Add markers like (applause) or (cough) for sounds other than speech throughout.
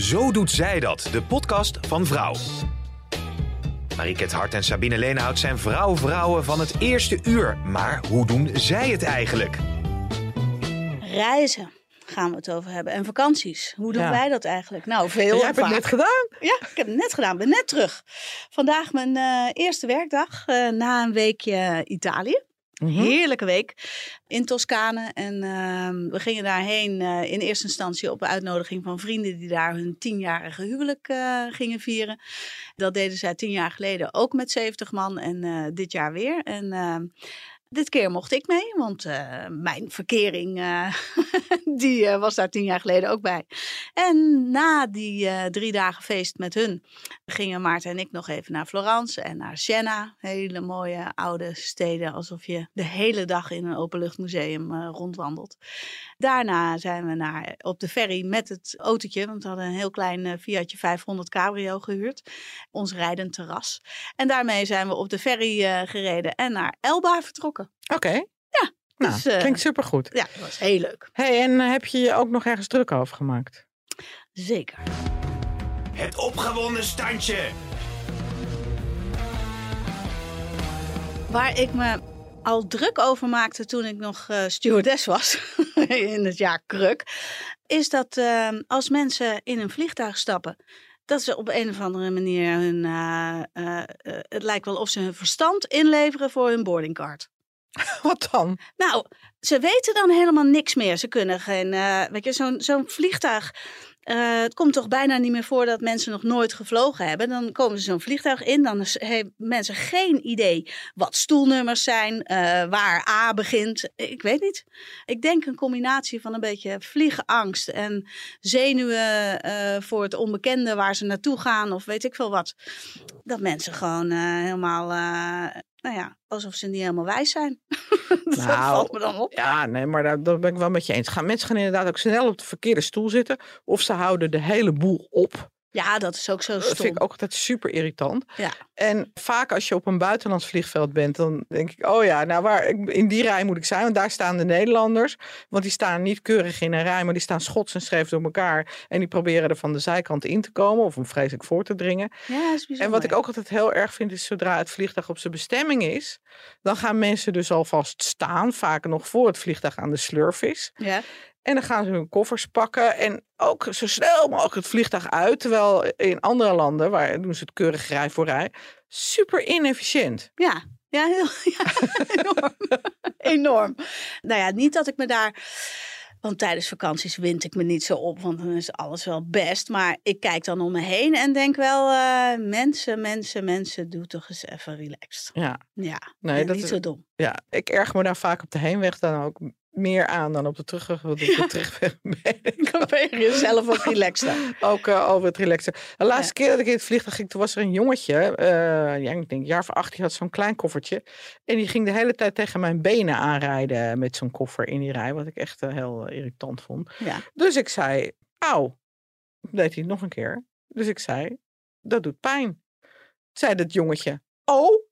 Zo doet zij dat, de podcast van Vrouw. Mariket Hart en Sabine Leenhout zijn vrouw-vrouwen van het eerste uur. Maar hoe doen zij het eigenlijk? Reizen gaan we het over hebben. En vakanties. Hoe doen Ja. wij dat eigenlijk? Nou, veel. Jij en hebt het net gedaan. Ja, ik heb het net gedaan. ben net terug. Vandaag mijn eh, eerste werkdag eh, na een weekje Italië. Mhm. Heerlijke week in Toscane. En ehm, we gingen daarheen eh, in eerste instantie op uitnodiging van vrienden die daar hun tienjarige huwelijk eh, gingen vieren. Dat deden zij tien jaar geleden ook met 70 man en eh, dit jaar weer. En ehm, dit keer mocht ik mee, want eh, mijn verkering eh, (laughs) die eh, was daar tien jaar geleden ook bij. En na die drie dagen feest met hun gingen Maarten en ik nog even naar Florence en naar Siena. Hele mooie oude steden, alsof je de hele dag in een openluchtmuseum rondwandelt. Daarna zijn we naar, op de ferry met het autootje, want we hadden een heel klein eh, Fiatje 500 Cabrio gehuurd. Ons rijdend terras. En daarmee zijn we op de ferry eh, gereden en naar Elba vertrokken. Oké. Ja, Nou, dus, eh, klinkt supergoed. Ja, dat was heel leuk. Hey, en heb je je ook nog ergens druk over gemaakt? Zeker. Het opgewonden standje. Waar ik me al druk over maakte toen ik nog eh, stewardess was, (laughs) in het jaar kruk, is dat eh, als mensen in een vliegtuig stappen, dat ze op een of andere manier hun, eh, eh, het lijkt wel of ze hun verstand inleveren voor hun boardingcard. (laughs) Wat dan? Nou, ze weten dan helemaal niks meer. Ze kunnen geen, weet je, zo'n zo'n vliegtuig. Eh, het komt toch bijna niet meer voor dat mensen nog nooit gevlogen hebben. Dan komen ze zo'n vliegtuig in. Dan hebben mensen geen idee wat stoelnummers zijn, eh, waar A begint. Ik weet niet. Ik denk een combinatie van een beetje vliegenangst en zenuwen eh, voor het onbekende waar ze naartoe gaan of weet ik veel wat. Dat mensen gewoon helemaal, nou ja, alsof ze niet helemaal wijs zijn. (laughs) dat Nou, valt me dan op. Ja, nee, maar daar, daar ben ik wel met je eens. Gaan, mensen gaan inderdaad ook snel op de verkeerde stoel zitten. Of ze houden de hele boel op. Ja, dat is ook zo Dat stom. vind ik ook altijd super irritant. Ja. En vaak als je op een buitenlands vliegveld bent, dan denk ik, oh ja, nou waar, in die rij moet ik zijn. Want daar staan de Nederlanders. Want die staan niet keurig in een rij, maar die staan schots en scheef door elkaar. En die proberen er van de zijkant in te komen of om vreselijk voor te dringen. Ja, dat is bijzonder. En wat ik ook altijd heel erg vind, is zodra het vliegtuig op zijn bestemming is, dan gaan mensen dus alvast staan, vaak nog voor het vliegtuig aan de slurf is. Ja, En dan gaan ze hun koffers pakken en ook zo snel mogelijk het vliegtuig uit. Terwijl in andere landen, waar doen ze het keurig rij voor rij, super inefficiënt. ja. Ja, heel, ja, (laughs) enorm. enorm. Nou ja, niet dat ik me daar... Want tijdens vakanties wind ik me niet zo op, want dan is alles wel best. Maar ik kijk dan om me heen en denk wel... eh, mensen, mensen, mensen, doe toch eens even relaxed. Ja, Ja, Nee, dat niet is- zo dom. ja, ik erg me daar vaak op de heenweg dan ook meer aan dan op de terugweg. Want op de terugweg (laughs) ben ik (laughs) Dan ben je jezelf ook relaxter. ook eh, al wat relaxer. De laatste keer dat ik in het vliegtuig ging, toen was er een jongetje, eh, ja, ik denk een jaar of acht, die had zo'n klein koffertje. En die ging de hele tijd tegen mijn benen aanrijden met zo'n koffer in die rij, wat ik echt eh, heel irritant vond. Ja. Dus ik zei, auw. Deed hij het nog een keer. Dus ik zei, dat doet pijn. Zei dat jongetje, oh.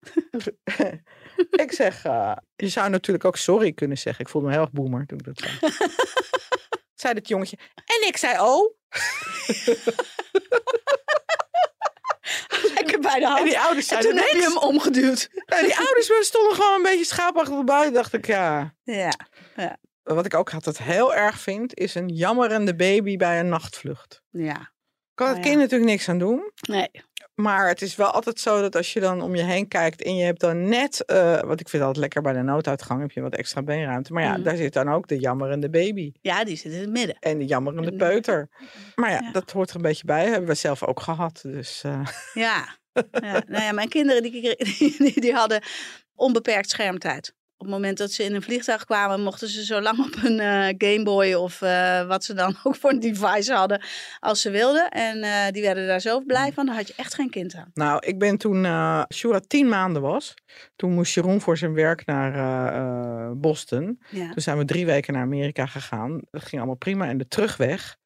(laughs) (laughs) ik zeg, eh, je zou natuurlijk ook sorry kunnen zeggen. Ik voelde me heel erg boemer toen ik dat zei. (laughs) zei dat jongetje. En ik zei, oh. (laughs) Lekker bij de hand. En die ouders En zeiden toen heb je hem omgeduwd. En die ouders stonden gewoon een beetje schaapachtig buiten. Dacht ik, ja. Ja. Wat ik ook altijd heel erg vind, is een jammerende baby bij een nachtvlucht. Ja. Kan het Oh, kind ja. natuurlijk niks aan doen. Nee. Maar het is wel altijd zo dat als je dan om je heen kijkt en je hebt dan net, eh wat ik vind altijd lekker bij de nooduitgang, heb je wat extra beenruimte. Maar ja, Mhm. daar zit dan ook de jammerende baby Ja, die zit in het midden. en de jammerende En- peuter. Maar ja, Ja. dat hoort er een beetje bij. Hebben we zelf ook gehad. Dus eh, Ja. ja. Nou ja, mijn kinderen die, (laughs) die hadden onbeperkt schermtijd. Op het moment dat ze in een vliegtuig kwamen, mochten ze zo lang op hun eh Gameboy of eh, wat ze dan (laughs) ook voor een device hadden als ze wilden. En eh, die werden daar zo blij van, daar had je echt geen kind aan. nou, ik ben toen Shura tien maanden was. Toen moest Jeroen voor zijn werk naar Boston. Ja. Toen zijn we drie weken naar Amerika gegaan. Dat ging allemaal prima. En de terugweg,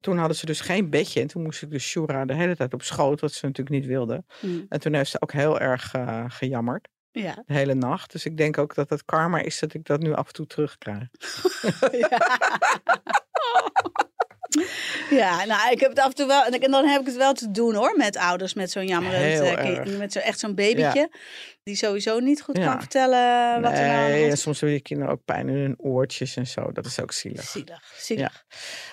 toen hadden ze dus geen bedje. En toen moest ik dus Shura de hele tijd op schoot, wat ze natuurlijk niet wilde. Mm. En toen heeft ze ook heel erg gejammerd. Ja. De hele nacht. Dus ik denk ook dat het karma is dat ik dat nu af en toe terugkrijg. (laughs) Ja, nou, ik heb het af en toe wel. En dan heb ik het wel te doen hoor, met ouders met zo'n jammerend. Kind- met zo, echt zo'n babytje. Die sowieso niet goed Ja. kan vertellen wat er nou aan de Nee, hand en soms hebben die kinderen ook pijn in hun oortjes en zo. Dat is ook zielig. Zielig, zielig.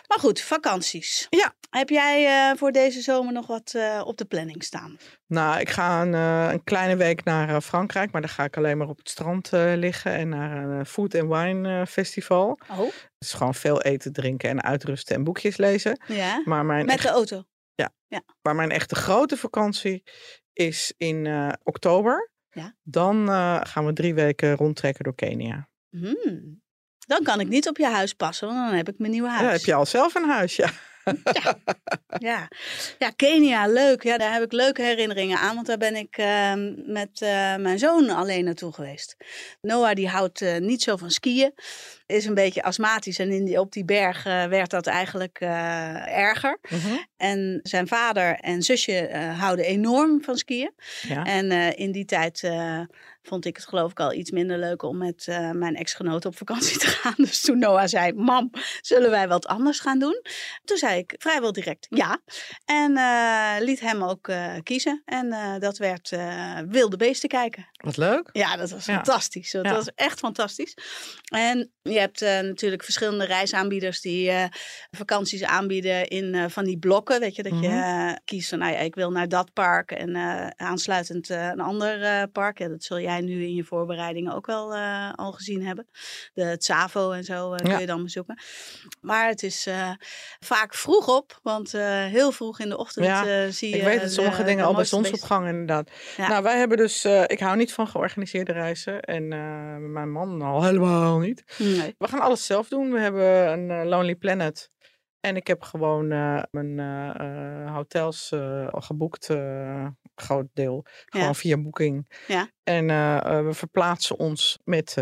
Maar goed, vakanties. Ja. Heb jij eh, voor deze zomer nog wat eh, op de planning staan? Nou, ik ga een, eh, een kleine week naar Frankrijk, maar dan ga ik alleen maar op het strand liggen en naar een food and wine festival. Oh, Het is gewoon veel eten, drinken en uitrusten en boekjes lezen. ja. Maar mijn, Met echt- de auto. maar mijn echte grote vakantie is in oktober. Ja. Dan eh, gaan we drie weken rondtrekken door Kenia. Hmm. Dan kan ik niet op je huis passen, want dan heb ik mijn nieuwe huis. Ja, heb je al zelf een huis, ja. Ja. ja, Kenia, leuk. Ja, daar heb ik leuke herinneringen aan, want daar ben ik ehm, met eh, mijn zoon alleen naartoe geweest. Noah die houdt eh, niet zo van skiën, is een beetje astmatisch en in die, op die berg werd dat eigenlijk eh, erger. Mhm. En zijn vader en zusje houden enorm van skiën. ja. En in die tijd vond ik het geloof ik al iets minder leuk om met eh, mijn ex-genoot op vakantie te (laughs) gaan. Dus toen Noah zei, mam, zullen wij wat anders gaan doen? Toen zei ik vrijwel direct ja. En eh, liet hem ook eh, kiezen. En eh, dat werd eh, wilde beesten kijken. Wat leuk. Ja, dat was Ja. fantastisch. Dat Ja. was echt fantastisch. En je hebt eh, natuurlijk verschillende reisaanbieders die eh, vakanties aanbieden in eh, van die blokken. Weet je, dat je Mhm. kiest van, nou ja, ik wil naar dat park en eh, aansluitend eh, een ander eh, park. Ja, dat zul jij nu in je voorbereidingen ook wel eh, al gezien hebben. De, het Savo en zo eh, kun Ja. je dan bezoeken. Maar het is eh, vaak vroeg op, want heel vroeg in de ochtend Ja, zie je Ik weet het, sommige de dingen al bij zonsopgang inderdaad. Ja. Nou, wij hebben dus, ik hou niet van georganiseerde reizen en mijn man al (laughs) helemaal niet. Nee. We gaan alles zelf doen. We hebben een Lonely Planet. En ik heb gewoon eh, mijn eh, eh, hotels al geboekt, groot deel. Gewoon Ja. via Booking. Ja. En we verplaatsen ons met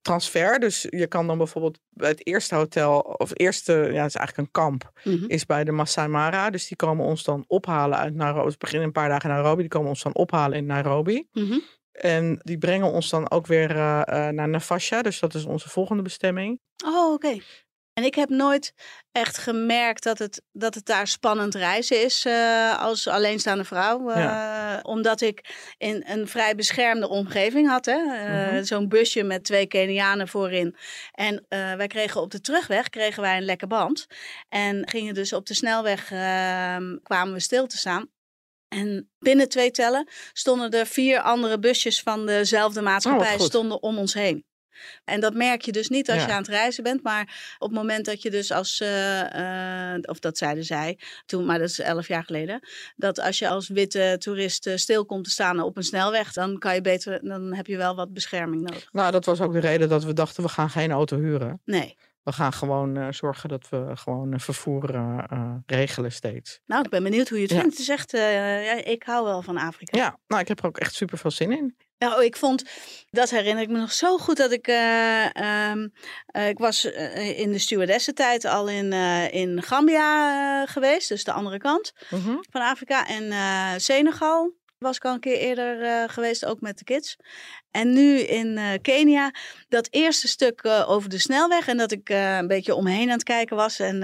transfer. Dus je kan dan bijvoorbeeld bij het eerste hotel, of het eerste, ja, het is eigenlijk een kamp, Mhm. is bij de Masai Mara. Dus die komen ons dan ophalen uit Nairobi. We beginnen een paar dagen in Nairobi. Die komen ons dan ophalen in Nairobi. Mhm. En die brengen ons dan ook weer naar Navasha. Dus dat is onze volgende bestemming. Oh, oké. En ik heb nooit echt gemerkt dat het, dat het daar spannend reizen is eh, als alleenstaande vrouw. eh, Omdat ik in een vrij beschermde omgeving had. Hè? Eh, Mhm. Zo'n busje met twee Kenianen voorin. En wij kregen op de terugweg kregen wij een lekke band. En gingen dus op de snelweg, ehm, kwamen we stil te staan. En binnen twee tellen stonden er vier andere busjes van dezelfde maatschappij goed. stonden om ons heen. En dat merk je dus niet als Ja. je aan het reizen bent, maar op het moment dat je dus als, eh, eh, of dat zeiden zij toen, maar dat is elf jaar geleden, dat als je als witte toerist eh, stil komt te staan op een snelweg, dan kan je beter, dan heb je wel wat bescherming nodig. Nou, dat was ook de reden dat we dachten, we gaan geen auto huren. Nee. We gaan gewoon zorgen dat we gewoon vervoer regelen steeds. Nou, ik ben benieuwd hoe je het Ja. vindt. Het is echt, ja, ik hou wel van Afrika. Ja, nou, ik heb er ook echt super veel zin in. Nou, ik vond, dat herinner ik me nog zo goed dat ik, eh, ehm, eh, ik was eh, in de stewardessentijd al in, in Gambia geweest, dus de andere kant Mhm. van Afrika. En Senegal was ik al een keer eerder eh, geweest, ook met de kids. En nu in eh, Kenia, dat eerste stuk eh, over de snelweg en dat ik een beetje omheen aan het kijken was en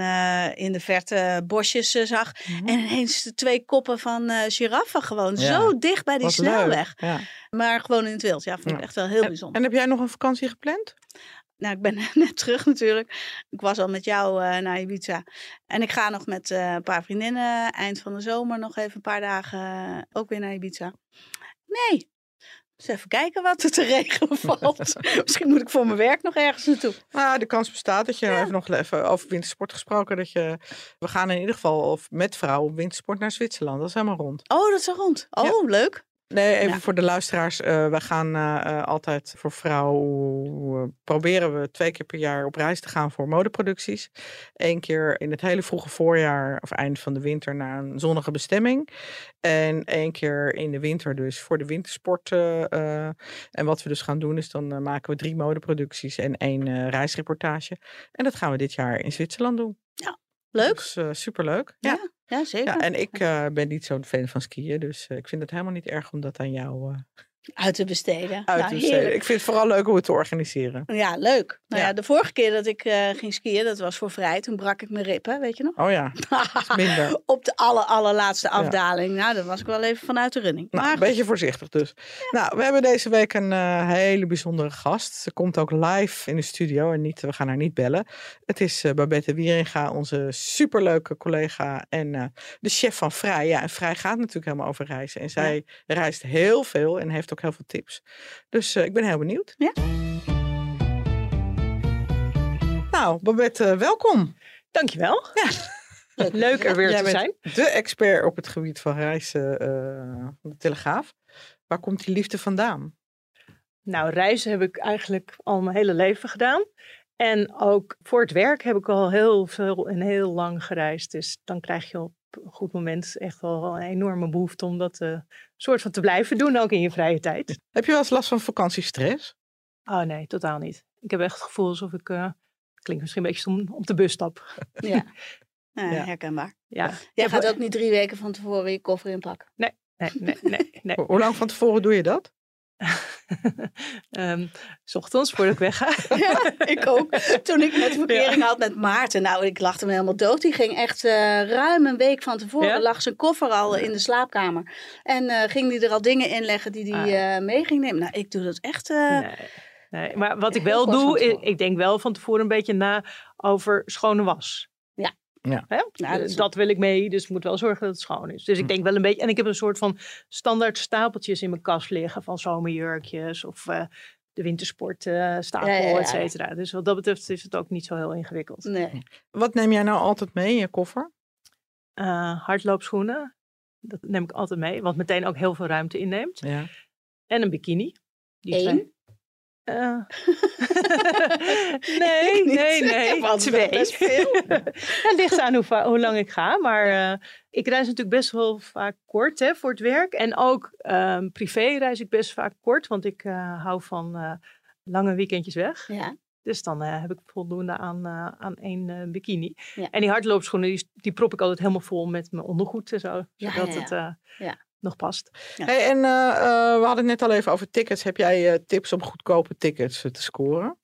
in de verte bosjes zag. Mhm. En ineens de twee koppen van giraffen gewoon Ja. zo dicht bij die Wat snelweg. Ja. Maar gewoon in het wild. Ja, vond ik Ja. echt wel heel bijzonder. En heb jij nog een vakantie gepland? Nou, ik ben (laughs) net terug natuurlijk. Ik was al met jou eh, naar Ibiza. En ik ga nog met eh, een paar vriendinnen eind van de zomer nog even een paar dagen eh, ook weer naar Ibiza. Nee. Dus even kijken wat er te (laughs) regelen valt. (laughs) Misschien moet ik voor mijn werk nog ergens naartoe. Nou, de kans bestaat dat je even nog even over wintersport gesproken. Dat je, we gaan in ieder geval of met vrouwen op wintersport naar Zwitserland. Dat is helemaal rond. Oh, dat is al rond. Oh, leuk. Nee, even Ja. voor de luisteraars. eh, we gaan eh, eh, altijd voor vrouwen. proberen we twee keer per jaar op reis te gaan voor modeproducties. Eén keer in het hele vroege voorjaar of eind van de winter naar een zonnige bestemming. En één keer in de winter dus voor de wintersport. eh. en wat we dus gaan doen is dan maken we drie modeproducties en één reisreportage. En dat gaan we dit jaar in Zwitserland doen. Leuk. Dus superleuk. Ja. Ja, zeker. Ja, en ik uh, ben niet zo'n fan van skiën, dus uh, ik vind het helemaal niet erg om dat aan jou uh, Uit te besteden. uit Nou, te besteden. heerlijk. Ik vind het vooral leuk om het te organiseren. Ja, leuk. Nou Ja. ja. de vorige keer dat ik eh, ging skiën, dat was voor vrij. Toen brak ik mijn ribben, weet je nog? Oh ja, (laughs) minder. Op de aller, allerlaatste afdaling. Nou, dan was ik wel even vanuit de running. Nou, maar een beetje voorzichtig dus. Nou, we hebben deze week een eh, hele bijzondere gast. Ze komt ook live in de studio en niet, we gaan haar niet bellen. Het is eh, Babette Wieringa, onze superleuke collega en de chef van Vrij. Ja, en Vrij gaat natuurlijk helemaal over reizen. En zij reist heel veel en heeft ook heel veel tips. Dus eh, ik ben heel benieuwd. Ja. Nou, Babette, welkom. Dankjewel. Ja. Leuk (laughs) er weer te zijn. de expert op het gebied van reizen eh, van de Telegraaf. Waar komt die liefde vandaan? Nou, reizen heb ik eigenlijk al mijn hele leven gedaan. En ook voor het werk heb ik al heel veel en heel lang gereisd. Dus dan krijg je op een goed moment echt wel een enorme behoefte om dat eh, soort van te blijven doen, ook in je vrije tijd. Heb je wel eens last van vakantiestress? Oh nee, totaal niet. Ik heb echt het gevoel alsof ik, eh klinkt misschien een beetje stom, op de bus stap. ja. (laughs) Herkenbaar. Ja. Jij Ik gaat ook niet drie weken van tevoren je koffer inpakken. Nee, nee, nee, nee. Ho- Hoe lang van tevoren doe je dat? (laughs) Ehm, 's ochtends voordat ik wegga. (laughs) Ja, ik ook. Toen ik net (laughs) verkering had met Maarten. Nou, ik lachte me helemaal dood. Die ging echt eh, ruim een week van tevoren. Ja? Lag zijn koffer al in de slaapkamer. En eh, ging die er al dingen in leggen die hij Ah. mee ging nemen. Nou, ik doe dat echt... eh, Nee, nee. Maar wat ik wel doe, ik, ik denk wel van tevoren een beetje na over schone was. Ja. Ja. Hè? Dat dat, is- wil ik mee, dus ik moet wel zorgen dat het schoon is. Dus ik Hm. denk wel een beetje, en ik heb een soort van standaard stapeltjes in mijn kast liggen van zomerjurkjes of eh, de wintersport eh, stapel, Ja, ja, ja, ja. et cetera. Dus wat dat betreft is het ook niet zo heel ingewikkeld. Nee. Wat neem jij nou altijd mee in je koffer? Eh, hardloopschoenen, dat neem ik altijd mee, wat meteen ook heel veel ruimte inneemt. Ja. En een bikini. Die Eén? Eh. (laughs) nee, nee, nee. Twee. best veel. (laughs) Het ligt aan hoe, hoe lang ik ga. Maar eh, ik reis natuurlijk best wel vaak kort hè, voor het werk. En ook ehm, privé reis ik best vaak kort. Want ik eh, hou van lange weekendjes weg. Ja. Dus dan heb ik voldoende aan, aan één bikini. Ja. En die hardloopschoenen, die, die prop ik altijd helemaal vol met mijn ondergoed en zo. Zodat ja, het Ja. Nog past. Ja. Hey, en eh, eh, we hadden het net al even over tickets. Heb jij eh, tips om goedkope tickets te scoren?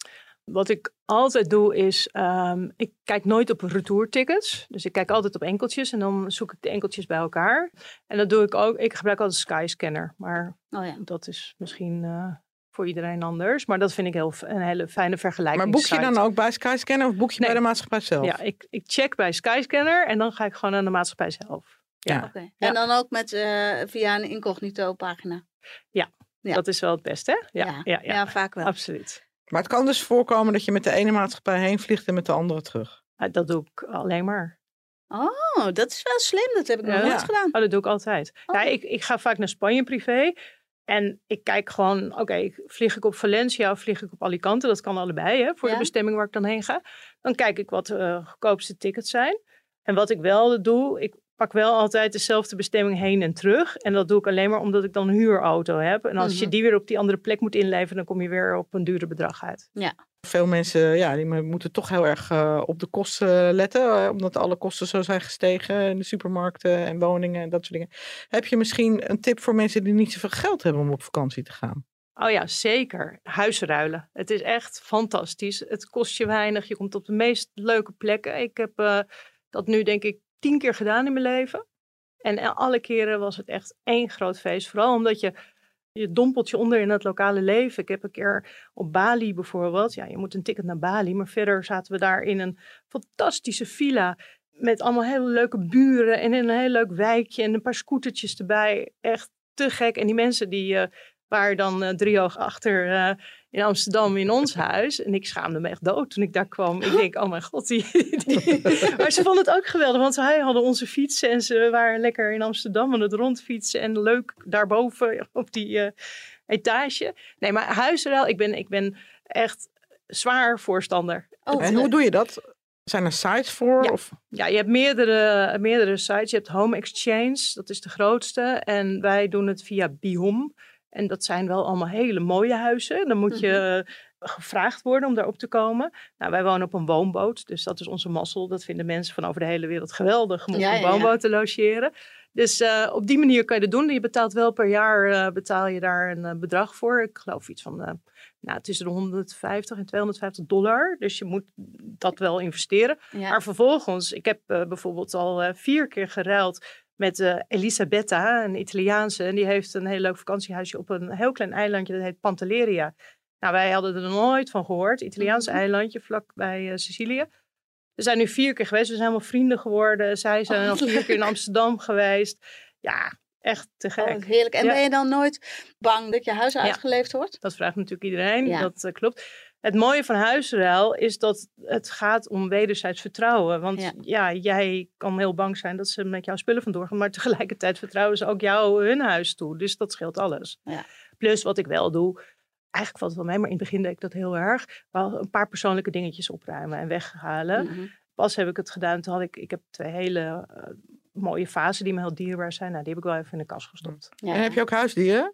Wat ik altijd doe is, ehm, ik kijk nooit op retourtickets. Dus ik kijk altijd op enkeltjes en dan zoek ik de enkeltjes bij elkaar. En dat doe ik ook, ik gebruik altijd Skyscanner. Maar Oh ja. dat is misschien eh, voor iedereen anders. Maar dat vind ik heel, een hele fijne vergelijking. Maar boek je dan ook bij Skyscanner of boek je Nee. bij de maatschappij zelf? Ja, ik, ik check bij Skyscanner en dan ga ik gewoon naar de maatschappij zelf. Ja. En dan ook met, eh, via een incognito pagina. Ja. Dat is wel het beste, hè? Ja, ja, ja, Ja, vaak wel. absoluut. Maar het kan dus voorkomen dat je met de ene maatschappij heen vliegt en met de andere terug. Ah, dat doe ik alleen maar. Oh, dat is wel slim. Dat heb ik nog Ja. nooit Ja. gedaan. Oh, dat doe ik altijd. Oh. Ja, ik, ik ga vaak naar Spanje privé. En ik kijk gewoon, oké, vlieg ik op Valencia of vlieg ik op Alicante? Dat kan allebei, hè, voor Ja. de bestemming waar ik dan heen ga. Dan kijk ik wat de goedkoopste tickets zijn. En wat ik wel doe, ik pak wel altijd dezelfde bestemming heen en terug. En dat doe ik alleen maar omdat ik dan een huurauto heb. En als je Mhm. die weer op die andere plek moet inleveren, dan kom je weer op een duurder bedrag uit. Veel mensen ja, die mo- moeten toch heel erg eh, op de kosten letten. eh, omdat alle kosten zo zijn gestegen in de supermarkten en woningen en dat soort dingen. Heb je misschien een tip voor mensen die niet zoveel geld hebben om op vakantie te gaan? Oh ja, zeker. Huisruilen. Het is echt fantastisch. Het kost je weinig. Je komt op de meest leuke plekken. Ik heb eh, dat nu denk ik tien keer gedaan in mijn leven. En alle keren was het echt één groot feest. Vooral omdat je, je dompelt je onder in het lokale leven. Ik heb een keer op Bali bijvoorbeeld. Ja, je moet een ticket naar Bali. Maar verder zaten we daar in een fantastische villa. Met allemaal hele leuke buren. En in een heel leuk wijkje. En een paar scootertjes erbij. Echt te gek. En die mensen die... eh, waren dan eh, drie oog achter eh, in Amsterdam in ons huis. En ik schaamde me echt dood toen ik daar kwam. Ik denk, oh mijn god. Die, die- (laughs) Maar ze vonden het ook geweldig, want zij hadden onze fietsen en ze waren lekker in Amsterdam aan het rondfietsen. En leuk daarboven op die eh, etage. Nee, maar huisruil, ik ben, ik ben echt zwaar voorstander. Oh, en hoe doe je dat? Zijn er sites voor? Ja. Of, Ja, je hebt meerdere, meerdere sites. Je hebt Home Exchange, dat is de grootste. En wij doen het via Bihom. En dat zijn wel allemaal hele mooie huizen. Dan moet je gevraagd worden om daarop te komen. Nou, wij wonen op een woonboot, dus dat is onze mazzel. Dat vinden mensen van over de hele wereld geweldig om op Ja, een ja. woonboot te logeren. Dus eh, op die manier kan je dat doen. Je betaalt wel per jaar eh, betaal je daar een eh, bedrag voor. Ik geloof iets van eh, nou, tussen de 150 en 250 dollar. Dus je moet dat wel investeren. Ja. Maar vervolgens, ik heb eh, bijvoorbeeld al eh, vier keer geruild met eh, Elisabetta, een Italiaanse. En die heeft een heel leuk vakantiehuisje op een heel klein eilandje, dat heet Pantelleria. Nou, wij hadden er nooit van gehoord. Italiaans Mhm. eilandje vlak bij eh, Sicilië. We zijn nu vier keer geweest. We zijn helemaal vrienden geworden. Zij zijn Oh, al vier keer in Amsterdam geweest. Ja, echt te gek. Oh, heerlijk. En Ja. ben je dan nooit bang dat je huis uitgeleefd wordt? Dat vraagt natuurlijk iedereen. Ja. Dat eh, klopt. Het mooie van huisruil is dat het gaat om wederzijds vertrouwen. Want Ja. ja. jij kan heel bang zijn dat ze met jouw spullen vandoor gaan. Maar tegelijkertijd vertrouwen ze ook jou hun huis toe. Dus dat scheelt alles. Ja. Plus wat ik wel doe. Eigenlijk valt het wel mee, maar in het begin deed ik dat heel erg. Wel een paar persoonlijke dingetjes opruimen en weghalen. Mhm. Pas heb ik het gedaan. Toen had ik, ik heb twee hele eh, mooie vazen die me heel dierbaar zijn. Nou, die heb ik wel even in de kast gestopt. Ja. En heb je ook huisdieren?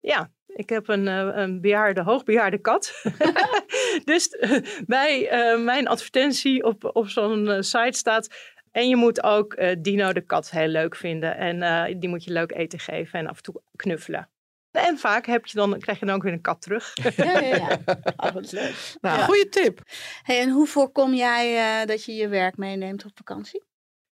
Ja, ik heb een, eh, een bejaarde, hoogbejaarde kat. (laughs) dus eh, bij eh, mijn advertentie op, op zo'n site staat... En je moet ook eh, Dino de kat heel leuk vinden. En eh, die moet je leuk eten geven en af en toe knuffelen. En vaak heb je dan, krijg je dan ook weer een kat terug. Ja, ja, ja. (laughs) Oh, leuk. Nou, Ja. goede tip. Hey, en hoe voorkom jij eh, dat je je werk meeneemt op vakantie?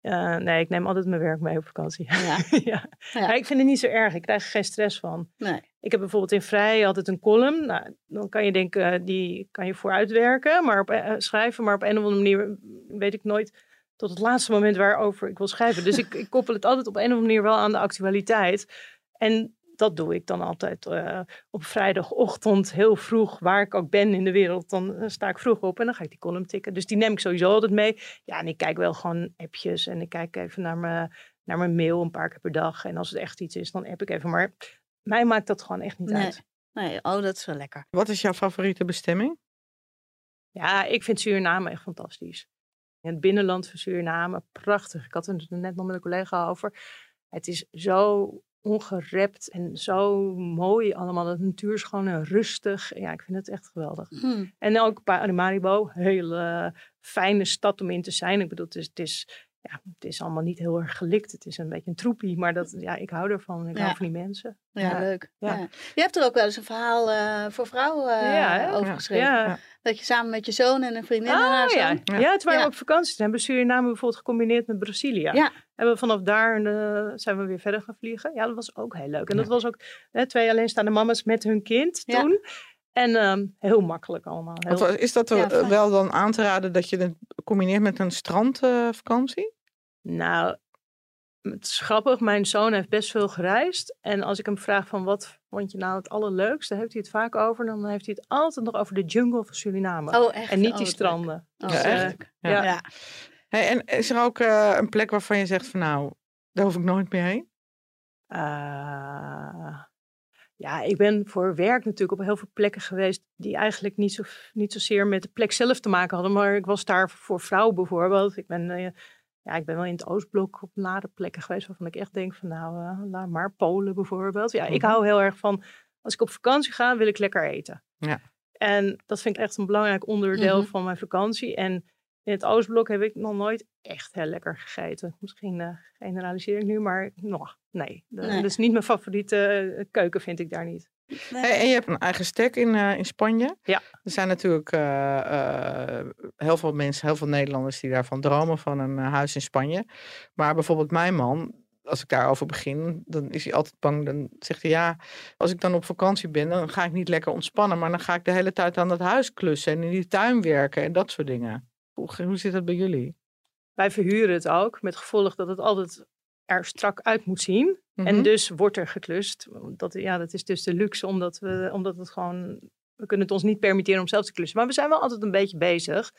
Eh, nee, ik neem altijd mijn werk mee op vakantie. Ja. (laughs) ja. Ik vind het niet zo erg. Ik krijg er geen stress van. Nee. Ik heb bijvoorbeeld in Vrij altijd een column. Nou, dan kan je denken, eh, die kan je vooruitwerken, maar op, eh, schrijven. Maar op een of andere manier weet ik nooit tot het laatste moment waarover ik wil schrijven. Dus ik, ik koppel het altijd op een of andere manier wel aan de actualiteit. En dat doe ik dan altijd eh, op vrijdagochtend heel vroeg, waar ik ook ben in de wereld. Dan eh, sta ik vroeg op en dan ga ik die column tikken. Dus die neem ik sowieso altijd mee. Ja, en ik kijk wel gewoon appjes en ik kijk even naar mijn, naar mijn mail een paar keer per dag. En als het echt iets is, dan app ik even. Maar mij maakt dat gewoon echt niet Nee. uit. nee. Oh, dat is wel lekker. Wat is jouw favoriete bestemming? Ja, ik vind Suriname echt fantastisch. Het binnenland van Suriname, prachtig. Ik had het er net nog met een collega over. Het is zo ongerept en zo mooi allemaal. De natuur is gewoon eh, rustig. Ja, ik vind het echt geweldig. Hm. En ook Paramaribo, een hele fijne stad om in te zijn. Ik bedoel, het is, het is, ja, het is allemaal niet heel erg gelikt. Het is een beetje een troepie, maar dat, ja, ik hou ervan. Ik Ja. hou van die mensen. Ja, Ja. leuk. Ja. Ja. Je hebt er ook wel eens een verhaal eh, voor vrouwen eh, Ja, hè? over geschreven. Ja. Dat je samen met je zoon en een vriendin en haar Oh, ja. zoon... Ja. Ja. toen waren Ja. we op vakantie. Toen hebben Suriname bijvoorbeeld gecombineerd met Brazilië. Ja. En we vanaf daar eh, zijn we weer verder gaan vliegen. Ja, dat was ook heel leuk. En Ja. dat was ook hè, twee alleenstaande mama's met hun kind Ja. toen. En ehm, heel makkelijk allemaal. Heel- Is dat Ja, fijn. wel dan aan te raden dat je het combineert met een strandvakantie? Nou, het is grappig. Mijn zoon heeft best veel gereisd. En als ik hem vraag van wat vond je nou het allerleukste, heeft hij het vaak over. Dan heeft hij het altijd nog over de jungle van Suriname. Oh, echt? en niet Oh, die wat stranden. leuk. Dus, Oh, Ja, eh, echt? Ja. Ja. Ja. Hey, en is er ook eh, een plek waarvan je zegt van nou, daar hoef ik nooit meer heen? Eh, ja, ik ben voor werk natuurlijk op heel veel plekken geweest die eigenlijk niet, zo, niet zozeer met de plek zelf te maken hadden. Maar ik was daar voor vrouwen bijvoorbeeld. Ik ben, eh, ja, ik ben wel in het Oostblok op nare plekken geweest waarvan ik echt denk van nou, eh, laat maar. Polen bijvoorbeeld. Ja, ik Mhm. hou heel erg van, als ik op vakantie ga, wil ik lekker eten. Ja. En dat vind ik echt een belangrijk onderdeel Mhm. van mijn vakantie. En in het Oostblok heb ik nog nooit echt heel lekker gegeten. Misschien eh, generaliseer ik nu, maar nog, nee. Dat is niet mijn favoriete eh, keuken, vind ik daar niet. Nee. Hey, en je hebt een eigen stek in, eh, in Spanje. Ja. Er zijn natuurlijk eh, eh, heel veel mensen, heel veel Nederlanders die daarvan dromen van een huis in Spanje. Maar bijvoorbeeld mijn man, als ik daarover begin, dan is hij altijd bang. Dan zegt hij ja, als ik dan op vakantie ben, dan ga ik niet lekker ontspannen. Maar dan ga ik de hele tijd aan dat huis klussen en in die tuin werken en dat soort dingen. Hoe, hoe zit dat bij jullie? Wij verhuren het ook, met gevolg dat het altijd er strak uit moet zien. Mhm. En dus wordt er geklust. Dat, ja, dat is dus de luxe, omdat, we, omdat het gewoon... We kunnen het ons niet permitteren om zelf te klussen. Maar we zijn wel altijd een beetje bezig.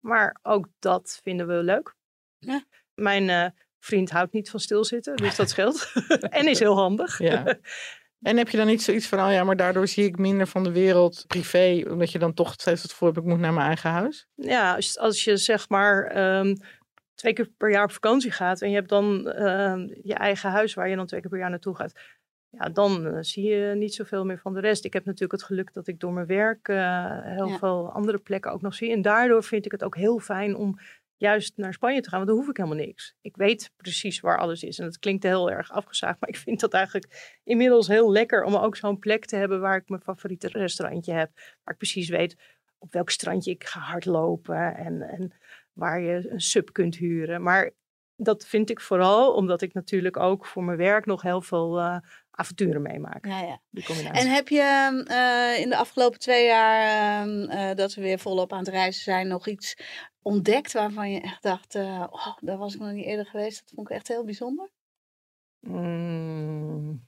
Maar ook dat vinden we leuk. Ja. Mijn eh, vriend houdt niet van stilzitten, dus dat (laughs) scheelt. en is heel handig. Ja. En heb je dan niet zoiets van, oh ja, maar daardoor zie ik minder van de wereld privé, omdat je dan toch steeds het hebt, ik moet naar mijn eigen huis? Ja, als, als je zeg maar ehm, twee keer per jaar op vakantie gaat en je hebt dan ehm, je eigen huis waar je dan twee keer per jaar naartoe gaat. ja, dan eh, zie je niet zoveel meer van de rest. Ik heb natuurlijk het geluk dat ik door mijn werk eh, heel Ja. veel andere plekken ook nog zie. En daardoor vind ik het ook heel fijn om juist naar Spanje te gaan. Want dan hoef ik helemaal niks. Ik weet precies waar alles is. En dat klinkt heel erg afgezaagd. (laughs) Maar ik vind dat eigenlijk inmiddels heel lekker om ook zo'n plek te hebben waar ik mijn favoriete restaurantje heb. Waar ik precies weet op welk strandje ik ga hardlopen. En, en waar je een sub kunt huren. Maar dat vind ik vooral omdat ik natuurlijk ook voor mijn werk nog heel veel eh, avonturen meemaak. Ja, ja. Die combinatie. En heb je eh, in de afgelopen twee jaar ehm, eh, dat we weer volop aan het reizen zijn, nog iets ontdekt waarvan je echt dacht, oh, daar was ik nog niet eerder geweest. Dat vond ik echt heel bijzonder. Mm,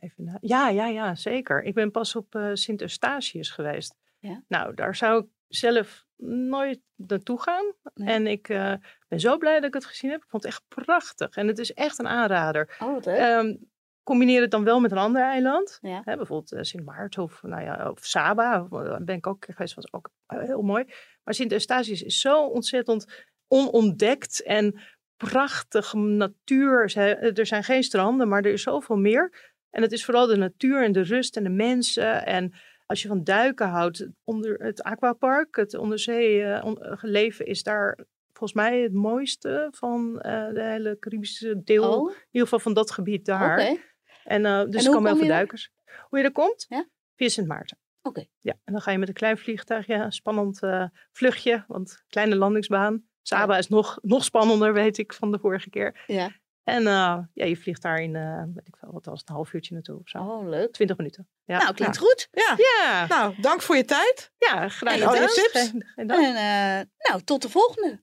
even ja, ja, ja, zeker. Ik ben pas op Sint Eustatius geweest. Ja? Nou, daar zou ik zelf nooit naartoe gaan. Nee. En ik eh, ben zo blij dat ik het gezien heb. Ik vond het echt prachtig. En het is echt een aanrader. Oh, wat. Ehm, combineer het dan wel met een ander eiland. Ja. Hè, bijvoorbeeld eh, Sint Maarten of, nou ja, of Saba. Daar ben ik ook geweest. was ook eh, heel mooi. Maar Sint Eustatius is zo ontzettend onontdekt en prachtig natuur. Er zijn geen stranden, maar er is zoveel meer. En het is vooral de natuur en de rust en de mensen. En als je van duiken houdt, onder het aquapark, het onderzee eh, eh, leven is daar volgens mij het mooiste van eh, de hele Caribische deel. oh, In ieder geval van dat gebied daar. oké. En eh, dus hoe er komen heel veel duikers. Hoe je er komt? Ja? Via Sint Maarten. Oké. Ja, en dan ga je met een klein vliegtuigje, een spannend eh, vluchtje, want kleine landingsbaan. Saba is nog, nog spannender, weet ik, van de vorige keer. Ja. En eh, ja, je vliegt daar in, eh weet ik wel, wat was het, een half uurtje naartoe of zo. Oh, leuk. 20 minuten. Ja, Nou, klinkt goed. Ja. ja, Nou, dank voor je tijd. ja graag en al je gedaan. tips? Geen- geen dank. En eh, nou, tot de volgende.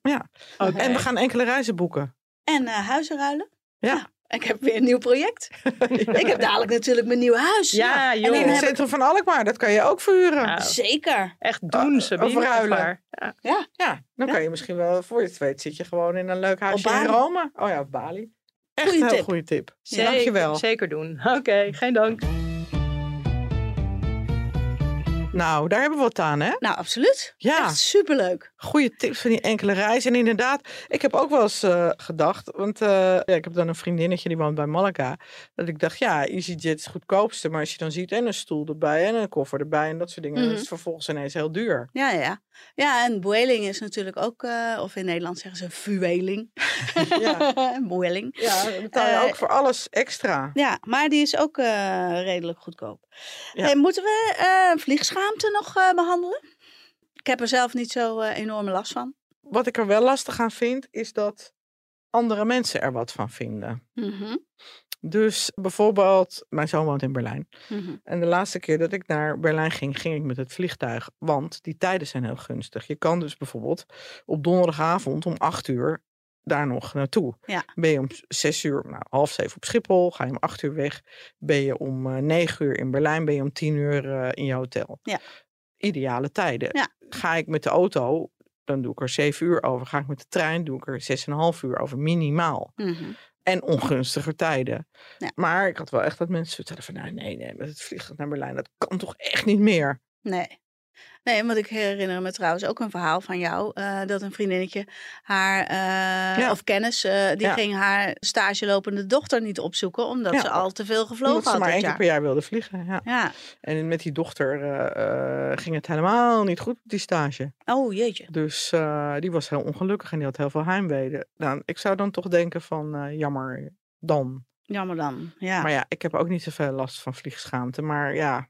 Oké. En we gaan enkele reizen boeken. En eh, huizen ruilen. Ja. Ik heb weer een nieuw project. (laughs) Ik heb dadelijk natuurlijk mijn nieuw huis. Ja, En joh. in het ik- centrum van Alkmaar, dat kan je ook verhuren. Ja. Zeker. Echt doen, ze. of ruilen. Ja. Ja, dan Ja. kan je misschien wel, voor je het weet, zit je gewoon in een leuk huisje in. Rome. Oh ja, op Bali. Echt Goeie een heel tip. goede tip. Zeker, Dankjewel. Zeker doen. Oké, geen dank. Nou, daar hebben we wat aan, hè? Nou, absoluut. Ja. Echt superleuk. Goede tips van die enkele reis. En inderdaad, ik heb ook wel eens eh, gedacht, want eh, ja, ik heb dan een vriendinnetje die woont bij Malaga. Dat ik dacht, ja, EasyJet is het goedkoopste. Maar als je dan ziet, en een stoel erbij en een koffer erbij en dat soort dingen, dan Mhm. is het vervolgens ineens heel duur. Ja, ja. Ja, en boeling is natuurlijk ook, eh, of in Nederland zeggen ze fueling. (laughs) Ja. (laughs) boeling. Ja, dan betaal je ook voor alles extra. Ja, maar die is ook redelijk goedkoop. Ja. Hey, moeten we eh, vliegschaamte nog eh, behandelen? Ik heb er zelf niet zo eh, enorme last van. Wat ik er wel lastig aan vind, is dat andere mensen er wat van vinden. Mhm, Dus bijvoorbeeld, mijn zoon woont in Berlijn. mhm. En de laatste keer dat ik naar Berlijn ging, ging ik met het vliegtuig. Want die tijden zijn heel gunstig. Je kan dus bijvoorbeeld op donderdagavond om acht uur daar nog naartoe. Ja. Ben je om zes uur, nou half zeven op Schiphol, ga je om acht uur weg. Ben je om eh, negen uur in Berlijn, ben je om tien uur eh, in je hotel. Ja. Ideale tijden. Ja. Ga ik met de auto, dan doe ik er zeven uur over. Ga ik met de trein, doe ik er zes en een half uur over, minimaal Mhm. en ongunstiger tijden. Maar ik had wel echt dat mensen vertellen van, nou nee, nee, met het vliegtuig naar Berlijn, dat kan toch echt niet meer. Nee. Nee, want ik herinner me trouwens ook een verhaal van jou. eh, dat een vriendinnetje haar, eh, Ja. of kennis, eh, die Ja. ging haar stagelopende dochter niet opzoeken. Omdat Ja. ze al te veel gevlogen Omdat ze had maar dat één keer per jaar wilde vliegen. Ja. En met die dochter ging het helemaal niet goed, die stage. Oh jeetje. Dus die was heel ongelukkig en die had heel veel heimwee. Nou, ik zou dan toch denken van, jammer dan. Jammer dan. Ja. Maar ja, ik heb ook niet zoveel last van vliegschaamte. Maar ja,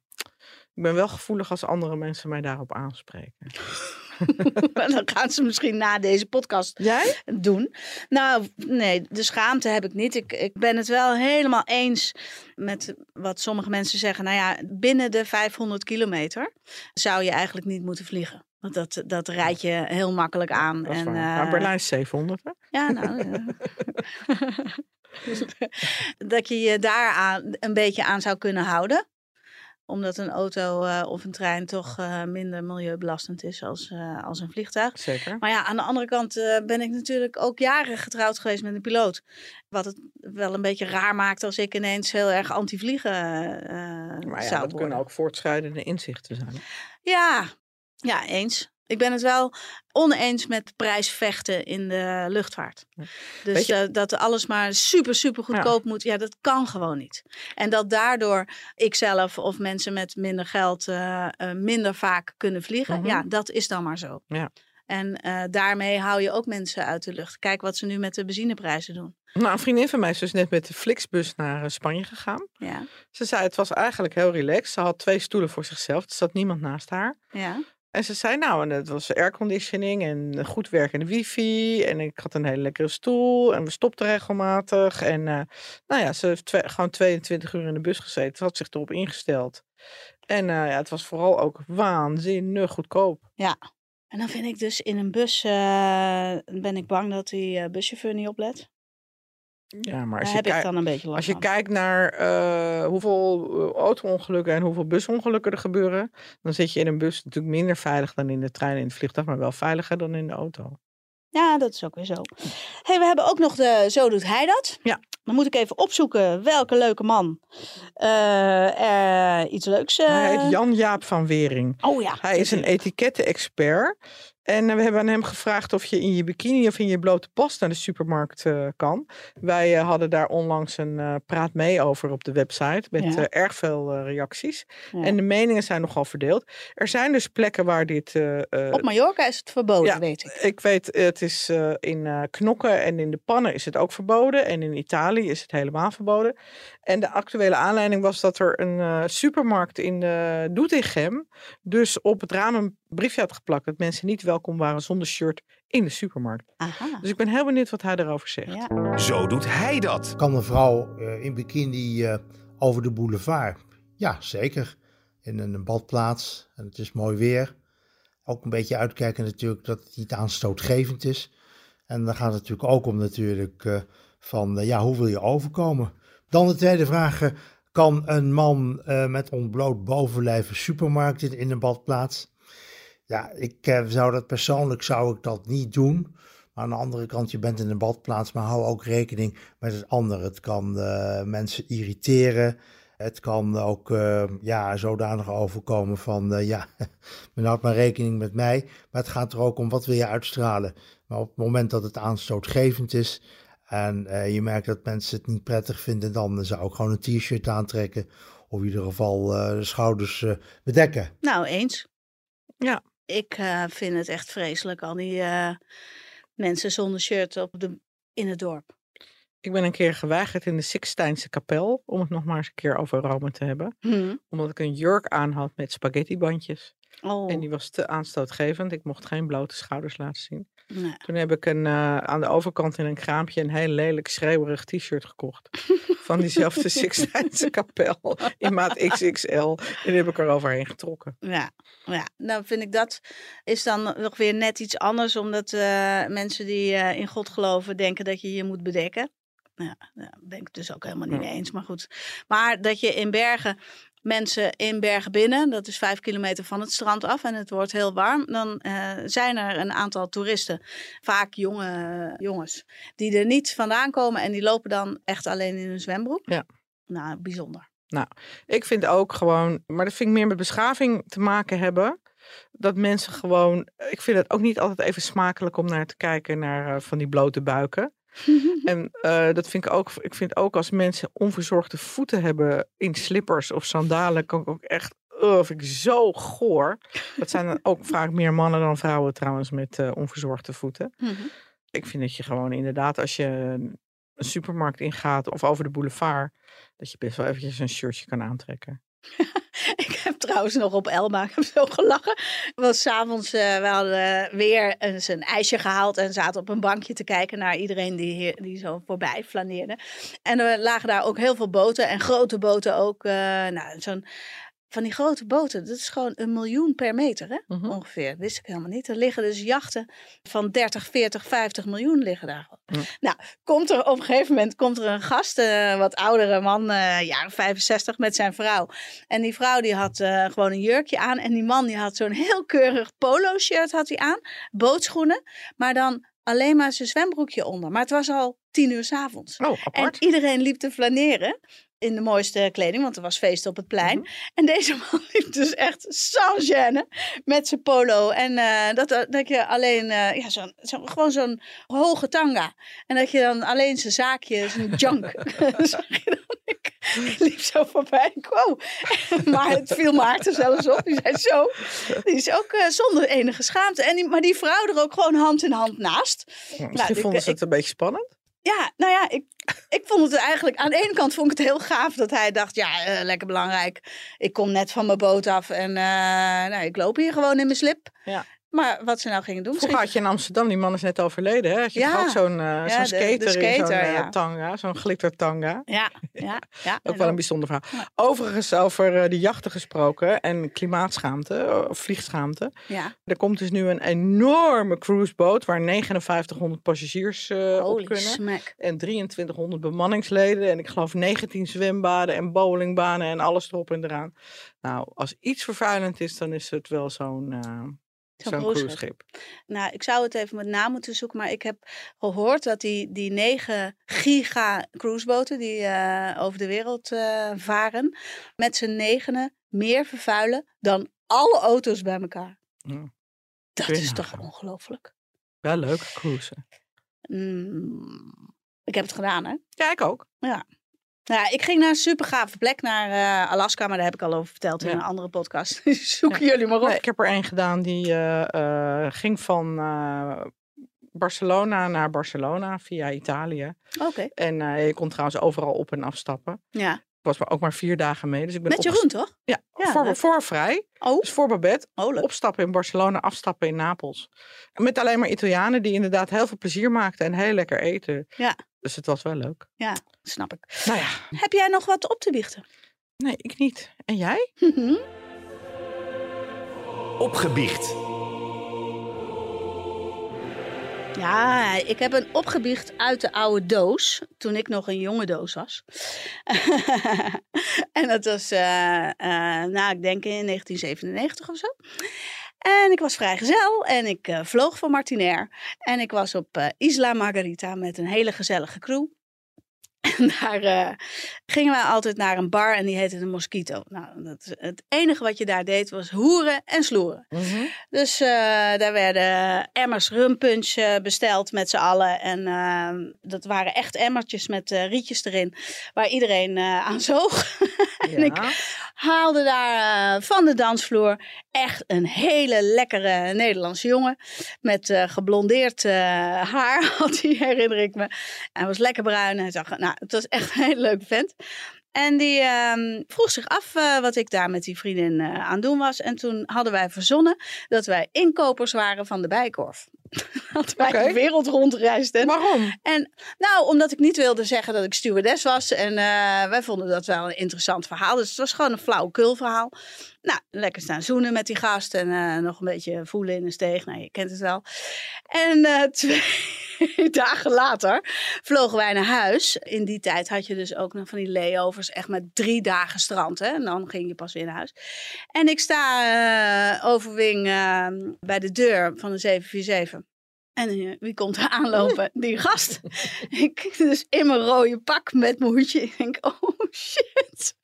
ik ben wel gevoelig als andere mensen mij daarop aanspreken. (laughs) dan gaan ze misschien na deze podcast Jij? doen. Nou, nee, de schaamte heb ik niet. Ik, ik ben het wel helemaal eens met wat sommige mensen zeggen. Nou ja, binnen de 500 kilometer zou je eigenlijk niet moeten vliegen. Want dat, dat rijd je heel makkelijk aan. En, Nou, Berlijn is 700, hè? Ja, nou. ja. (laughs) (laughs) dat je je daar aan, een beetje aan zou kunnen houden. Omdat een auto eh, of een trein toch eh, minder milieubelastend is als, eh, als een vliegtuig. Zeker. Maar ja, aan de andere kant ben ik natuurlijk ook jaren getrouwd geweest met een piloot. Wat het wel een beetje raar maakt als ik ineens heel erg anti-vliegen Maar ja, zou dat worden. kunnen ook voortschrijdende inzichten zijn. Ja, ja, eens. Ik ben het wel oneens met prijsvechten in de luchtvaart. Ja. Dus eh, dat alles maar super, super goedkoop moet. Ja, dat kan gewoon niet. En dat daardoor ikzelf of mensen met minder geld eh, eh, minder vaak kunnen vliegen. Mhm. Ja, dat is dan maar zo. Ja. En daarmee hou je ook mensen uit de lucht. Kijk wat ze nu met de benzineprijzen doen. Nou, een vriendin van mij is dus net met de Flixbus naar Spanje gegaan. Ja, Ze zei het was eigenlijk heel relaxed. Ze had twee stoelen voor zichzelf. Er zat niemand naast haar. ja. En ze zei nou, en het was airconditioning en goed werkende wifi. En ik had een hele lekkere stoel en we stopten regelmatig. En eh, nou ja, ze heeft gewoon 22 uur in de bus gezeten. Ze had zich erop ingesteld. En eh, ja, het was vooral ook waanzinnig goedkoop. En dan vind ik dus in een bus, eh, ben ik bang dat die buschauffeur niet oplet. Ja, maar als je, dan als je kijkt naar eh, hoeveel eh, auto-ongelukken en hoeveel busongelukken er gebeuren, dan zit je in een bus natuurlijk minder veilig dan in de trein en in het vliegtuig, maar wel veiliger dan in de auto. Ja, dat is ook weer zo. Hey, we hebben ook nog de Zo doet hij dat. Ja. Dan moet ik even opzoeken welke leuke man er iets leuks... Hij heet Jan-Jaap van Wering. Oh ja. Hij is een etiketten-expert. En eh, we hebben aan hem gevraagd of je in je bikini of in je blote pas naar de supermarkt eh, kan. Wij eh, hadden daar onlangs een praat mee over op de website. Met Ja. erg veel reacties. Ja. En de meningen zijn nogal verdeeld. Er zijn dus plekken waar dit. Op Mallorca is het verboden, ja, weet ik. ik weet, het is in knokken en in de pannen is het ook verboden. En in Italië is het helemaal verboden. En de actuele aanleiding was dat er een supermarkt in Doetinchem dus op het raam briefje had geplakt dat mensen niet welkom waren zonder shirt in de supermarkt. Aha. Dus ik ben heel benieuwd wat hij erover zegt. Ja. Zo doet hij dat. Kan een vrouw eh, in bikini eh, over de boulevard? Ja, zeker. In een badplaats en het is mooi weer. Ook een beetje uitkijken natuurlijk dat het niet aanstootgevend is. En dan gaat het natuurlijk ook om natuurlijk eh, van, ja, hoe wil je overkomen? Dan de tweede vraag, kan een man eh, met ontbloot bovenlijf een supermarkt in, in een badplaats? Ja, ik eh, zou dat persoonlijk zou ik dat niet doen. Maar aan de andere kant, je bent in een badplaats, maar hou ook rekening met het andere. Het kan eh, mensen irriteren. Het kan ook uh, ja, zodanig overkomen van, uh, ja, (laughs) men houdt maar rekening met mij. Maar het gaat er ook om, wat wil je uitstralen? Maar op het moment dat het aanstootgevend is en uh, je merkt dat mensen het niet prettig vinden, dan zou ik gewoon een t-shirt aantrekken. Of in ieder geval eh, de schouders bedekken. Nou, eens. Ja. Ik uh, vind het echt vreselijk, al die uh, mensen zonder shirt op de, in het dorp. Ik ben een keer geweigerd in de Sixtijnse kapel om het nog maar eens een keer over Rome te hebben. Hmm. Omdat ik een jurk aan had met spaghettibandjes. Oh. En die was te aanstootgevend. Ik mocht geen blote schouders laten zien. Nee. Toen heb ik een, uh, aan de overkant in een kraampje een heel lelijk schreeuwerig t-shirt gekocht. van diezelfde (laughs) Sixtijnse kapel in maat XXL. En die heb ik er overheen getrokken. Ja, ja, nou vind ik dat is dan nog weer net iets anders. Omdat uh, mensen die uh, in God geloven denken dat je je moet bedekken. Ja, daar ben ik het dus ook helemaal niet mee eens. Maar goed. Maar dat je in Bergen mensen in Bergen binnen, dat is vijf kilometer van het strand af en het wordt heel warm, dan uh, zijn er een aantal toeristen, vaak jonge jongens, die er niet vandaan komen en die lopen dan echt alleen in hun zwembroek. Ja. Nou, bijzonder. Nou, ik vind ook gewoon, maar dat vind ik meer met beschaving te maken hebben. Dat mensen gewoon, ik vind het ook niet altijd even smakelijk om naar te kijken naar uh, van die blote buiken. (laughs) en uh, dat vind ik ook, ik vind ook als mensen onverzorgde voeten hebben in slippers of sandalen, kan ik ook echt, uh, vind ik zo goor. Dat zijn dan ook vaak meer mannen dan vrouwen trouwens met uh, onverzorgde voeten. Mm -hmm. Ik vind dat je gewoon inderdaad als je een supermarkt ingaat of over de boulevard, dat je best wel eventjes een shirtje kan aantrekken. (laughs) (laughs) heb trouwens nog op Elma, ik heb zo gelachen. Was s'avonds, uh, we hadden weer een ijsje gehaald en zaten op een bankje te kijken naar iedereen die, die zo voorbij flaneerde. En er lagen daar ook heel veel boten en grote boten ook. Uh, nou, zo'n van die grote boten, dat is gewoon een miljoen per meter hè? Mhm. Ongeveer. Dat wist ik helemaal niet. Er liggen dus jachten van 30, 40, 50 miljoen liggen daar. Nou, komt er op een gegeven moment komt er een gast, uh, wat oudere man, uh, jaren 65, met zijn vrouw. En die vrouw die had uh, gewoon een jurkje aan. En die man die had zo'n heel keurig polo shirt had hij aan. Bootschoenen, maar dan alleen maar zijn zwembroekje onder. Maar het was al tien uur s'avonds. Oh, apart. En iedereen liep te flaneren. In de mooiste kleding, want er was feest op het plein. En deze man (laughs) liep dus echt sans gêne met zijn polo. En eh, dat, dat je alleen, eh, ja, zo'n zo, gewoon zo'n hoge tanga. En dat je dan alleen zijn zaakje, zijn junk, (laughs) zag je dan. Ik, liep zo voorbij. Wow. (laughs) maar het viel Maarten zelfs op. Die zei zo, die is ook eh, zonder enige schaamte. En die, maar die vrouw er ook gewoon hand in hand naast. Misschien Nou, ik- vonden ze ik- het een beetje spannend. Ja, nou ja, ik, ik vond het eigenlijk... Aan de ene kant vond ik het heel gaaf dat hij dacht... Ja, eh, lekker belangrijk. Ik kom net van mijn boot af en eh, nou, ik loop hier gewoon in mijn slip. Ja. Maar wat ze nou gingen doen... Vroeger had je in Amsterdam, die man is net overleden, hè? Had je Ja. ook zo'n de- de skater, in zo'n eh, ja. tanga, zo'n glittertanga. Ja, ja, (laughs) ja. Ook wel een bijzonder verhaal. Overigens over eh, de jachten gesproken en klimaatschaamte, of vliegschaamte. Ja, Er komt dus nu een enorme cruiseboot waar 5900 passagiers eh, op kunnen. smack. En 2300 bemanningsleden. En ik geloof 19 zwembaden en bowlingbanen en alles erop en eraan. Nou, als iets vervuilend is, dan is het wel zo'n zo'n cruiseschip. Nou, ik zou het even met naam moeten zoeken, maar ik heb gehoord dat die, die 9 giga cruiseboten die eh, over de wereld eh, varen, met z'n negenen meer vervuilen dan alle auto's bij elkaar. Ja. Dat Kun je is toch ongelooflijk. Wel leuk, cruisen. Mm, ik heb het gedaan, hè? Ja, ik ook. Nou, ja, ik ging naar een super gave plek, naar eh, Alaska, maar daar heb ik al over verteld in een andere podcast. (laughs) Zoeken jullie maar op. Ik heb er één gedaan die eh, eh, ging van Barcelona naar Barcelona via Italië. Oké, En je kon trouwens overal op en afstappen. ja. Ik was maar ook maar vier dagen mee. Dus ik ben Met Jeroen, toch? Ja, voor, voor vrij. Oh, Dus voor Babette. oh. Opstappen in Barcelona, afstappen in Napels. Met alleen maar Italianen die inderdaad heel veel plezier maakten en heel lekker eten. Ja. Dus het was wel leuk. Snap ik. Nou ja, Heb jij nog wat op te biechten? nee, ik niet. En jij? Opgebiecht. Ja, ik heb een opgebiecht uit de oude doos. Toen ik nog een jonge doos was. (laughs) en dat was, eh, eh, nou, ik denk in 1997 of zo. En ik was vrijgezel en ik eh, vloog van Martinair. En ik was op eh, Isla Margarita met een hele gezellige crew. (laughs) En daar eh, gingen wij altijd naar een bar en die heette de Mosquito. Nou, dat, is- het enige wat je daar deed was hoeren en sloeren. Dus eh, daar werden emmers rumpunch besteld met z'n allen. En ehm, dat waren echt emmertjes met rietjes erin, waar iedereen aan zoog. (laughs) en ik haalde daar eh, van de dansvloer echt een hele lekkere Nederlandse jongen. Met eh, geblondeerd eh, haar, (laughs) had hij, herinner ik me. Hij was lekker bruin. Hij zag, nou, het was echt een hele leuke vent. En die ehm, vroeg zich af wat ik daar met die vriendin eh, aan doen was. En toen hadden wij verzonnen dat wij inkopers waren van de Bijkorf. (laughs) dat wij de wereld rondreisden. Waarom? En nou, omdat ik niet wilde zeggen dat ik stewardess was. En eh, wij vonden dat wel een interessant verhaal. Dus het was gewoon een flauwekul verhaal. Nou, lekker staan zoenen met die gast. En eh, nog een beetje voelen in een steeg. Nou, je kent het wel. En eh, (laughs) twee dagen later vlogen wij naar huis. In die tijd had je dus ook nog van die layovers. Echt met drie dagen strand. Hè? En dan ging je pas weer naar huis. En ik sta eh overwing bij de deur van de 747. En eh, wie komt er aanlopen? (laughs) Die gast. ik dus in mijn rode pak met mijn hoedje. Ik denk, oh shit.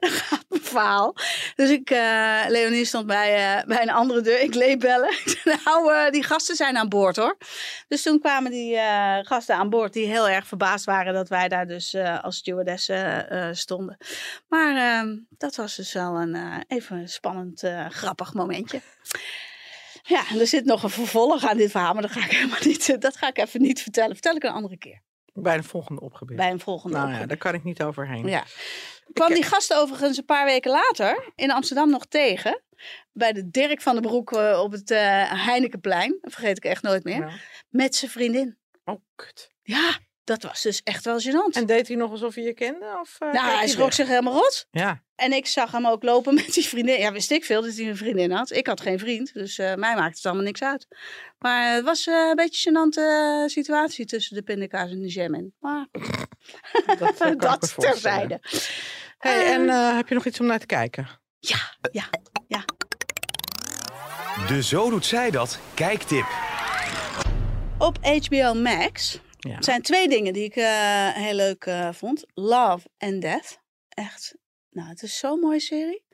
Dan (laughs) gaat mijn verhaal. Dus ik, eh Leonie stond bij, eh, bij een andere deur. Ik leed bellen. (laughs) Nou, die gasten zijn aan boord hoor. Dus toen kwamen die gasten aan boord die heel erg verbaasd waren dat wij daar dus als stewardessen stonden. Maar ehm, dat was dus wel een even een spannend, grappig momentje. Ja, en er zit nog een vervolg aan dit verhaal, maar dat ga ik helemaal niet. (laughs) Dat ga ik even niet vertellen. Vertel ik een andere keer. Bij de volgende opgebied. Bij een volgende. nou ja, daar kan ik niet overheen. Ja. kwam die gast overigens een paar weken later in Amsterdam nog tegen. Bij de Dirk van den Broek eh, op het eh, Heinekenplein. Dat vergeet ik echt nooit meer. Ja. Met zijn vriendin. Oh, kut. Ja, dat was dus echt wel gênant. En deed hij nog alsof hij je kende? Of, eh, nou, keek hij schrok weg? zich helemaal rot. Ja, En ik zag hem ook lopen (laughs) met die vriendin. Ja, wist ik veel dat hij een vriendin had. Ik had geen vriend, dus eh, mij maakte het allemaal niks uit. Maar het was eh, een beetje een gênante situatie tussen de pindakaas en de jam in. Maar (laughs) dat, dat voorstellen. terzijde. Hey, en eh, heb je nog iets om naar te kijken? Ja, ja, ja. De Zo Doet Zij Dat kijktip. Op HBO Max Ja. zijn twee dingen die ik eh, heel leuk eh, vond. Love and Death. echt, nou, het is zo'n mooie serie.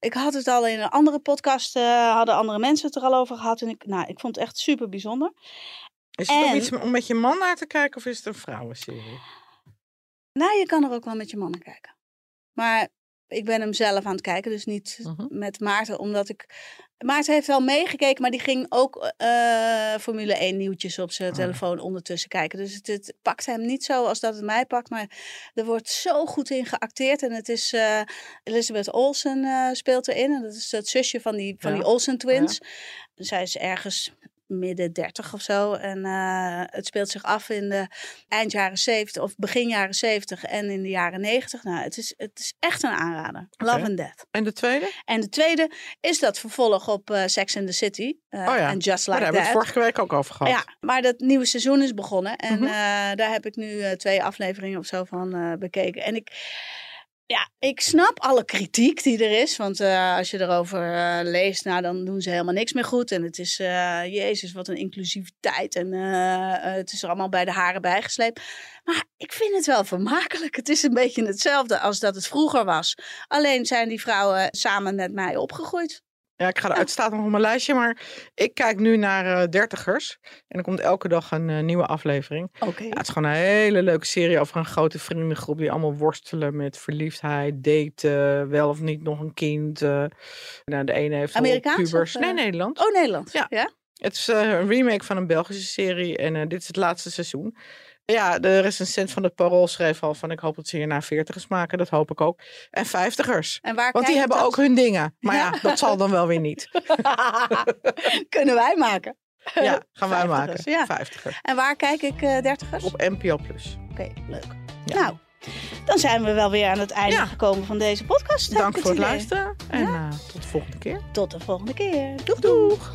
Ik had het al in een andere podcast, eh, hadden andere mensen het er al over gehad. En ik, nou, ik vond het echt super bijzonder. Is het ook En- iets om met je man naar te kijken of is het een vrouwenserie? Nou, je kan er ook wel met je mannen kijken. Maar ik ben hem zelf aan het kijken, dus niet Mhm. met Maarten, omdat ik... Maarten heeft wel meegekeken, maar die ging ook eh, Formule 1 nieuwtjes op zijn Oh. telefoon ondertussen kijken. Dus het, het pakt hem niet zo als dat het mij pakt, maar er wordt zo goed in geacteerd. En het is eh, Elizabeth Olsen eh, speelt erin, en dat is het zusje van die, van Ja. die Olsen twins. Zij is ergens midden dertig of zo. En eh, het speelt zich af in de eind jaren 70 of begin jaren 70 en in de jaren 90. Nou, het is, het is echt een aanrader. Love and Death. En de tweede? En de tweede is dat vervolg op eh, Sex in the City. eh, Oh ja. En Just Maar Like daar hebben we het vorige week ook over gehad. Ja, maar dat nieuwe seizoen is begonnen. En Mhm. daar heb ik nu twee afleveringen of zo van bekeken. En ik, ja, ik snap alle kritiek die er is. Want eh, als je erover eh, leest, nou, dan doen ze helemaal niks meer goed. En het is, eh, jezus, wat een inclusiviteit. En het is er allemaal bij de haren bijgesleept. Maar ik vind het wel vermakelijk. Het is een beetje hetzelfde als dat het vroeger was. Alleen zijn die vrouwen samen met mij opgegroeid. Ja, ik ga er, het staat nog op mijn lijstje, maar ik kijk nu naar eh, dertigers. En er komt elke dag een eh, nieuwe aflevering. Oké. Ja, het is gewoon een hele leuke serie over een grote vriendengroep die allemaal worstelen met verliefdheid, daten, wel of niet nog een kind. eh. nou, de ene heeft Amerikaans pubers. of? Nee, Nederland. Oh, Nederland. Ja. ja? Het is een remake van een Belgische serie en dit is het laatste seizoen. Ja, de recensent van het Parool schreef al van ik hoop dat ze hierna veertigers maken. Dat hoop ik ook. En vijftigers. En waar Want die hebben dat? ook hun dingen. Maar ja, dat zal dan wel weer niet. (laughs) Kunnen wij maken. Ja, gaan wij maken. Ja. Vijftigers. En waar kijk ik eh dertigers? Op NPO Plus. Oké, leuk. Ja. Nou, dan zijn we wel weer aan het einde Ja. gekomen van deze podcast. Dank voor het luisteren. En eh, tot de volgende keer. Tot de volgende keer. Doeg, Doeg!